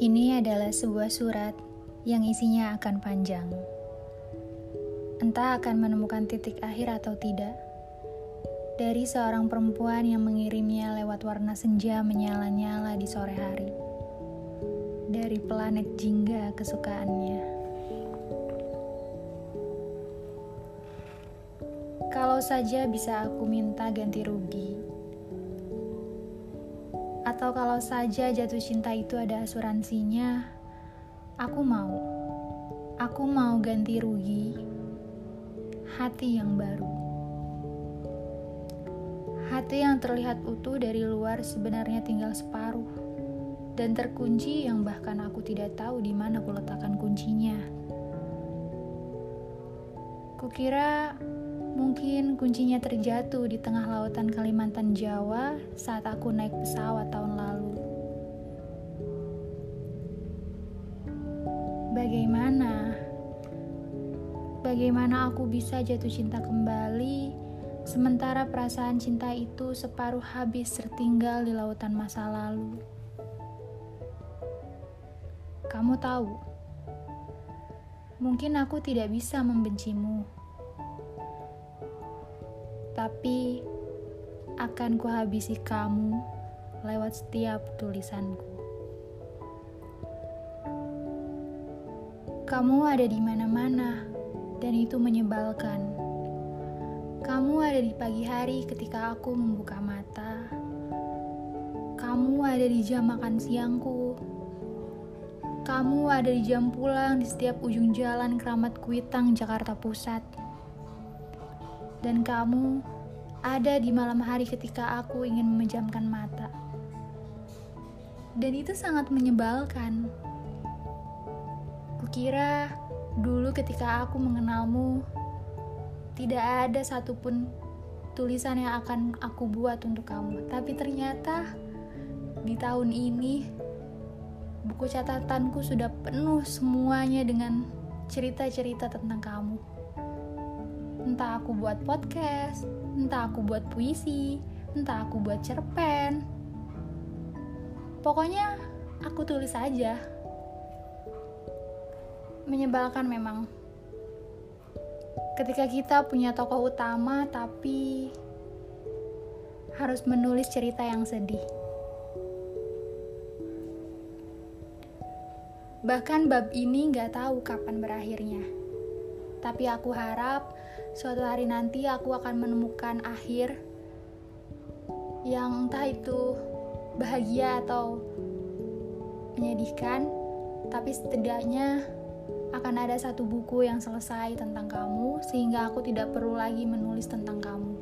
Ini adalah sebuah surat yang isinya akan panjang. Entah akan menemukan titik akhir atau tidak. Dari seorang perempuan yang mengirimnya lewat warna senja menyala-nyala di sore hari. Dari planet jingga kesukaannya. Kalau saja bisa aku minta ganti rugi, atau kalau saja jatuh cinta itu ada asuransinya, aku mau. Aku mau ganti rugi hati yang baru. Hati yang terlihat utuh dari luar sebenarnya tinggal separuh dan terkunci yang bahkan aku tidak tahu di mana kuletakkan kuncinya. Kukira Mungkin kuncinya terjatuh di tengah lautan Kalimantan Jawa saat aku naik pesawat tahun lalu. Bagaimana? Bagaimana aku bisa jatuh cinta kembali sementara perasaan cinta itu separuh habis tertinggal di lautan masa lalu? Kamu tahu, mungkin aku tidak bisa membencimu tapi akan kuhabisi kamu lewat setiap tulisanku. Kamu ada di mana-mana, dan itu menyebalkan. Kamu ada di pagi hari ketika aku membuka mata. Kamu ada di jam makan siangku. Kamu ada di jam pulang di setiap ujung jalan Keramat Kuitang, Jakarta Pusat dan kamu ada di malam hari ketika aku ingin memejamkan mata. Dan itu sangat menyebalkan. Kukira dulu ketika aku mengenalmu, tidak ada satupun tulisan yang akan aku buat untuk kamu. Tapi ternyata di tahun ini, buku catatanku sudah penuh semuanya dengan cerita-cerita tentang kamu entah aku buat podcast, entah aku buat puisi, entah aku buat cerpen. Pokoknya aku tulis aja. Menyebalkan memang. Ketika kita punya tokoh utama tapi harus menulis cerita yang sedih. Bahkan bab ini gak tahu kapan berakhirnya. Tapi aku harap suatu hari nanti aku akan menemukan akhir yang entah itu bahagia atau menyedihkan, tapi setidaknya akan ada satu buku yang selesai tentang kamu, sehingga aku tidak perlu lagi menulis tentang kamu.